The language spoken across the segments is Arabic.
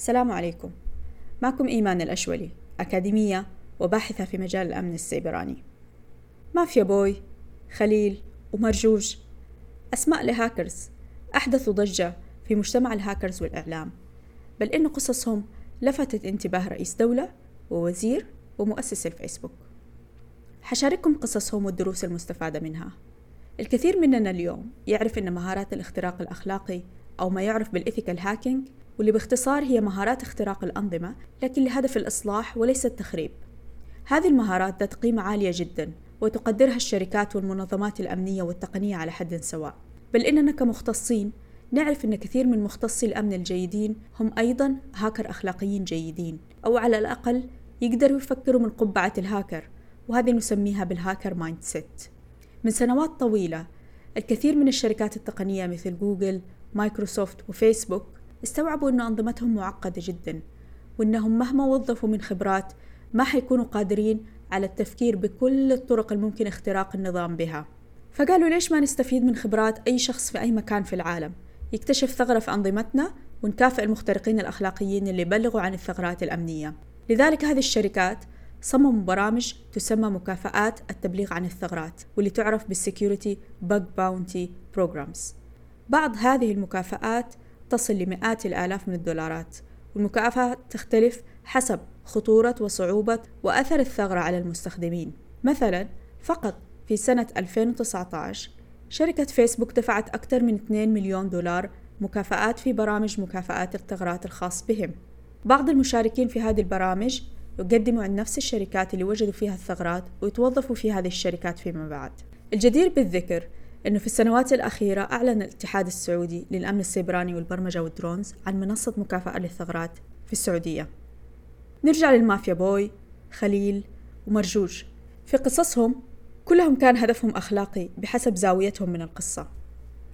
السلام عليكم. معكم إيمان الأشولي أكاديمية وباحثة في مجال الأمن السيبراني. مافيا بوي خليل ومرجوج. أسماء لهاكرز. أحدثوا ضجة في مجتمع الهاكرز والإعلام. بل إن قصصهم لفتت انتباه رئيس دولة ووزير ومؤسس الفيسبوك. حشارككم قصصهم والدروس المستفادة منها. الكثير مننا اليوم يعرف أن مهارات الاختراق الأخلاقي أو ما يعرف بال ethical hacking واللي باختصار هي مهارات اختراق الأنظمة لكن لهدف الإصلاح وليس التخريب. هذه المهارات ذات قيمة عالية جدا وتقدرها الشركات والمنظمات الأمنية والتقنية على حد سواء. بل إننا كمختصين نعرف أن كثير من مختصي الأمن الجيدين هم أيضا هاكر أخلاقيين جيدين أو على الأقل يقدروا يفكروا من قبعة الهاكر وهذه نسميها بال hacker mindset من سنوات طويلة الكثير من الشركات التقنية مثل جوجل مايكروسوفت وفيسبوك استوعبوا أن أنظمتهم معقدة جدا وأنهم مهما وظفوا من خبرات ما حيكونوا قادرين على التفكير بكل الطرق الممكن اختراق النظام بها. فقالوا ليش ما نستفيد من خبرات أي شخص في أي مكان في العالم؟ يكتشف ثغرة في أنظمتنا ونكافئ المخترقين الأخلاقيين اللي بلغوا عن الثغرات الأمنية. لذلك هذه الشركات صمموا برامج تسمى مكافآت التبليغ عن الثغرات واللي تعرف بال security bug bounty programs بعض هذه المكافآت تصل لمئات الآلاف من الدولارات. والمكافأة تختلف حسب خطورة وصعوبة وأثر الثغرة على المستخدمين. مثلا فقط في سنة 2019 شركة فيسبوك دفعت أكثر من 2 مليون دولار مكافآت في برامج مكافآت الثغرات الخاص بهم. بعض المشاركين في هذه البرامج يقدموا على نفس الشركات اللي وجدوا فيها الثغرات ويتوظفوا في هذه الشركات فيما بعد. الجدير بالذكر أنه في السنوات الأخيرة أعلن الاتحاد السعودي للأمن السيبراني والبرمجة والدرونز عن منصة مكافأة للثغرات في السعودية. نرجع للمافيا بوي خليل ومرجوج. في قصصهم كلهم كان هدفهم أخلاقي بحسب زاويتهم من القصة.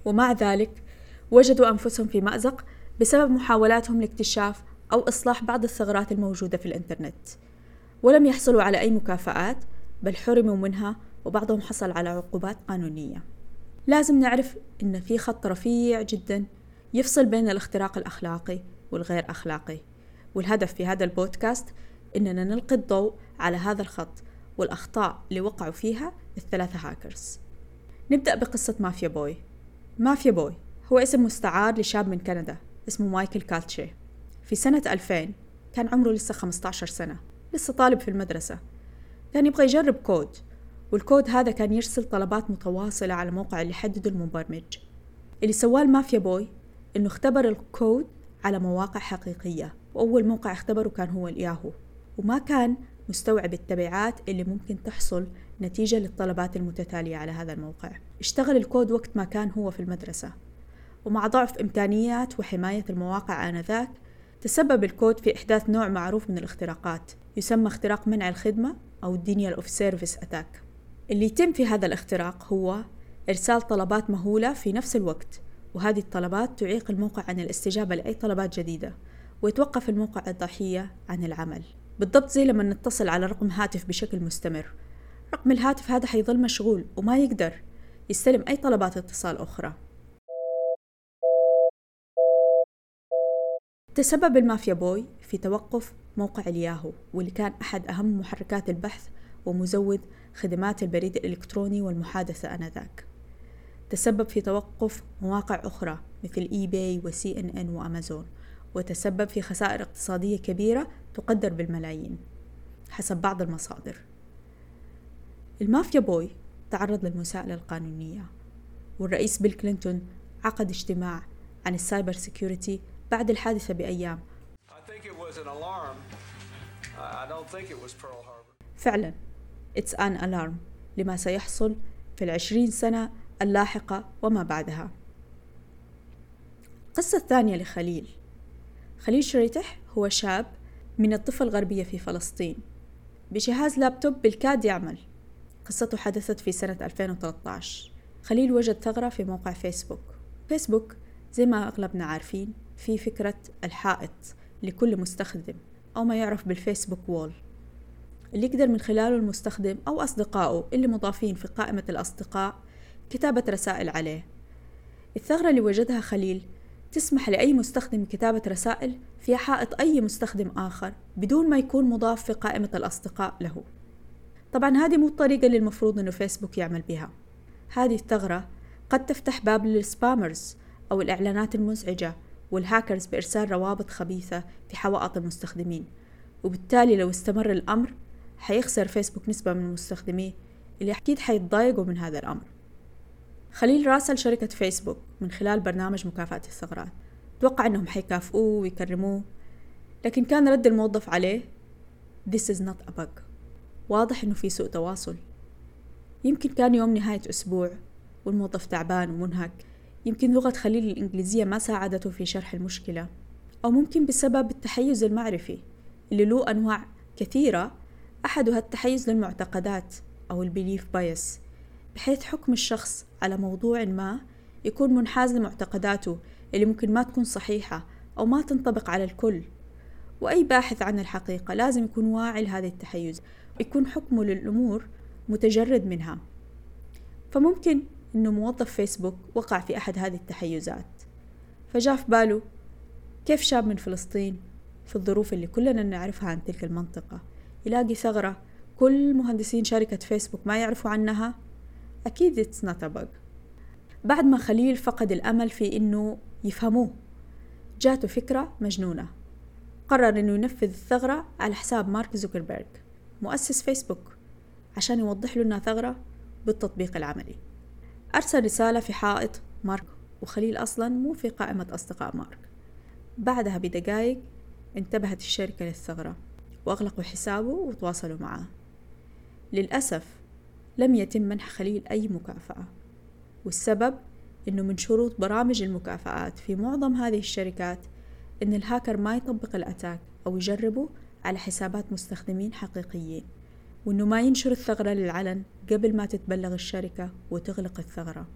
ومع ذلك وجدوا أنفسهم في مأزق بسبب محاولاتهم لاكتشاف أو إصلاح بعض الثغرات الموجودة في الإنترنت. ولم يحصلوا على أي مكافآت بل حرموا منها وبعضهم حصل على عقوبات قانونية. لازم نعرف إن في خط رفيع جدا يفصل بين الاختراق الأخلاقي والغير أخلاقي. والهدف في هذا البودكاست إننا نلقي الضوء على هذا الخط والأخطاء اللي وقعوا فيها الثلاثة هاكرز. نبدأ بقصة مافيا بوي. مافيا بوي هو اسم مستعار لشاب من كندا اسمه مايكل كالتشي. في سنة 2000 كان عمره لسه 15 سنة لسه طالب في المدرسة. كان يبغى يجرب كود. والكود هذا كان يرسل طلبات متواصلة على موقع اللي حدده المبرمج. اللي سواه المافيا بوي إنه اختبر الكود على مواقع حقيقية وأول موقع اختبره كان هو الياهو. وما كان مستوعب التبعات اللي ممكن تحصل نتيجة للطلبات المتتالية على هذا الموقع. اشتغل الكود وقت ما كان هو في المدرسة. ومع ضعف إمكانيات وحماية المواقع آنذاك تسبب الكود في إحداث نوع معروف من الاختراقات يسمى اختراق منع الخدمة أو Denial of Service Attack. اللي يتم في هذا الاختراق هو إرسال طلبات مهولة في نفس الوقت وهذه الطلبات تعيق الموقع عن الاستجابة لأي طلبات جديدة ويتوقف الموقع الضحية عن العمل. بالضبط زي لما نتصل على رقم هاتف بشكل مستمر. رقم الهاتف هذا حيظل مشغول وما يقدر يستلم أي طلبات اتصال أخرى. تسبب المافيا بوي في توقف موقع الياهو واللي كان أحد أهم محركات البحث ومزود خدمات البريد الإلكتروني والمحادثة آنذاك. تسبب في توقف مواقع أخرى مثل إي باي وسي إن إن وأمازون وتسبب في خسائر اقتصادية كبيرة تقدر بالملايين حسب بعض المصادر. المافيا بوي تعرض للمساءلة القانونية والرئيس بيل كلينتون عقد اجتماع عن ال cyber security بعد الحادثة بأيام. فعلا It's an alarm لما سيحصل في العشرين سنة اللاحقة وما بعدها. القصة الثانية لخليل. خليل شريتح هو شاب من الضفة الغربية في فلسطين. بجهاز لابتوب بالكاد يعمل. قصته حدثت في سنة 2013 خليل وجد ثغرة في موقع فيسبوك. فيسبوك زي ما أغلبنا عارفين في فكرة الحائط لكل مستخدم أو ما يعرف بالفيسبوك وول. اللي يقدر من خلاله المستخدم أو أصدقائه اللي مضافين في قائمة الأصدقاء كتابة رسائل عليه. الثغرة اللي وجدها خليل تسمح لأي مستخدم كتابة رسائل في حائط أي مستخدم آخر بدون ما يكون مضاف في قائمة الأصدقاء له. طبعا هذه مو الطريقة اللي المفروض أنه فيسبوك يعمل بها. هذه الثغرة قد تفتح باب للسبامرز أو الإعلانات المزعجة والهاكرز بإرسال روابط خبيثة في حوائط المستخدمين. وبالتالي لو استمر الأمر حيخسر فيسبوك نسبة من المستخدمين اللي أكيد حيتضايقوا من هذا الأمر. خليل راسل شركة فيسبوك من خلال برنامج مكافأة الثغرات. توقع أنهم حيكافئوه ويكرموه لكن كان رد الموظف عليه This is not a bug. واضح أنه في سوء تواصل. يمكن كان يوم نهاية أسبوع والموظف تعبان ومنهك. يمكن لغة خليل الإنجليزية ما ساعدته في شرح المشكلة أو ممكن بسبب التحيز المعرفي اللي له أنواع كثيرة أحدها التحيز للمعتقدات أو ال belief bias بحيث حكم الشخص على موضوع ما يكون منحاز لمعتقداته اللي ممكن ما تكون صحيحة أو ما تنطبق على الكل. وأي باحث عن الحقيقة لازم يكون واعي لهذا التحيز ويكون حكمه للأمور متجرد منها. فممكن إنه موظف فيسبوك وقع في أحد هذه التحيزات. فجاء في باله كيف شاب من فلسطين في الظروف اللي كلنا نعرفها عن تلك المنطقة؟ يلاقي ثغرة. كل مهندسين شركة فيسبوك ما يعرفوا عنها؟ أكيد it's not a bug. بعد ما خليل فقد الأمل في إنه يفهموه جاته فكرة مجنونة. قرر إنه ينفذ الثغرة على حساب مارك زوكربيرج مؤسس فيسبوك عشان يوضح له إنها ثغرة بالتطبيق العملي. أرسل رسالة في حائط مارك وخليل أصلا مو في قائمة أصدقاء مارك. بعدها بدقايق انتبهت الشركة للثغرة. وأغلقوا حسابه وتواصلوا معه. للأسف لم يتم منح خليل أي مكافأة والسبب إنه من شروط برامج المكافآت في معظم هذه الشركات إن الهاكر ما يطبق الأتاك أو يجربه على حسابات مستخدمين حقيقيين وإنه ما ينشر الثغرة للعلن قبل ما تتبلغ الشركة وتغلق الثغرة.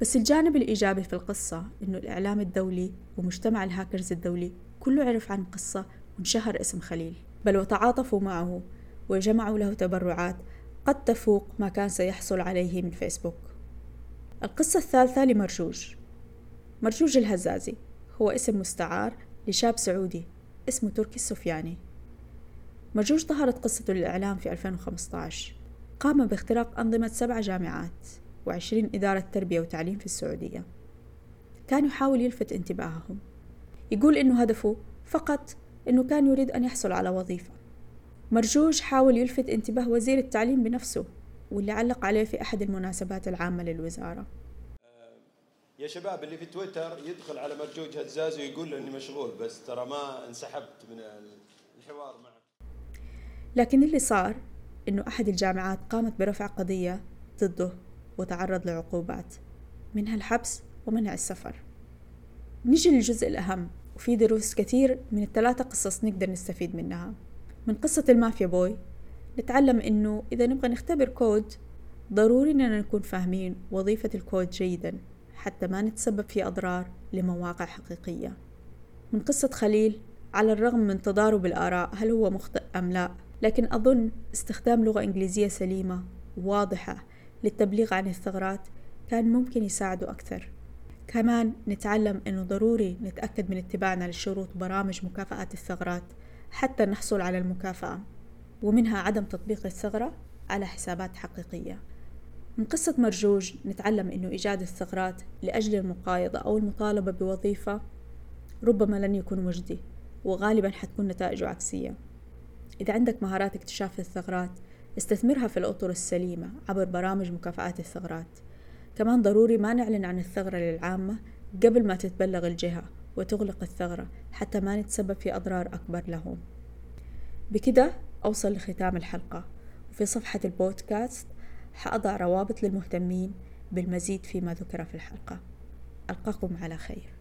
بس الجانب الإيجابي في القصة إنه الإعلام الدولي ومجتمع الهاكرز الدولي كله عرف عن القصة وانشهر اسم خليل بل وتعاطفوا معه وجمعوا له تبرعات قد تفوق ما كان سيحصل عليه من فيسبوك. القصة الثالثة لمرجوج. مرجوج الهزازي هو اسم مستعار لشاب سعودي اسمه تركي السفياني. مرجوج ظهرت قصته للإعلام في 2015 قام باختراق أنظمة سبع جامعات وعشرين إدارة تربية وتعليم في السعودية. كان يحاول يلفت انتباههم. يقول إنه هدفه فقط إنه كان يريد أن يحصل على وظيفة. مرجوج حاول يلفت انتباه وزير التعليم بنفسه واللي علق عليه في أحد المناسبات العامة للوزارة. يا شباب اللي في تويتر يدخل على مرجوج هزاز ويقول له إني مشغول بس ترى ما انسحبت من الحوار معه. لكن اللي صار إنه أحد الجامعات قامت برفع قضية ضده وتعرض لعقوبات منها الحبس ومنع السفر. نيجي للجزء الأهم. وفي دروس كثير من الثلاثة قصص نقدر نستفيد منها. من قصة المافيا بوي نتعلم إنه إذا نبغى نختبر كود ضروري إننا نكون فاهمين وظيفة الكود جيدا حتى ما نتسبب في أضرار لمواقع حقيقية. من قصة خليل على الرغم من تضارب الآراء هل هو مخطئ أم لا؟ لكن أظن استخدام لغة إنجليزية سليمة واضحة للتبليغ عن الثغرات كان ممكن يساعده أكثر. كمان نتعلم أنه ضروري نتأكد من اتباعنا لشروط برامج مكافأة الثغرات حتى نحصل على المكافأة ومنها عدم تطبيق الثغرة على حسابات حقيقية. من قصة مرجوج نتعلم أنه إيجاد الثغرات لأجل المقايضة أو المطالبة بوظيفة ربما لن يكون مجدي وغالبا حتكون نتائجه عكسية. إذا عندك مهارات اكتشاف الثغرات استثمرها في الأطر السليمة عبر برامج مكافآت الثغرات. كمان ضروري ما نعلن عن الثغرة للعامة قبل ما تتبلغ الجهة وتغلق الثغرة حتى ما نتسبب في أضرار أكبر لهم. بكده أوصل لختام الحلقة. وفي صفحة البودكاست حأضع روابط للمهتمين بالمزيد فيما ذكر في الحلقة. ألقاكم على خير.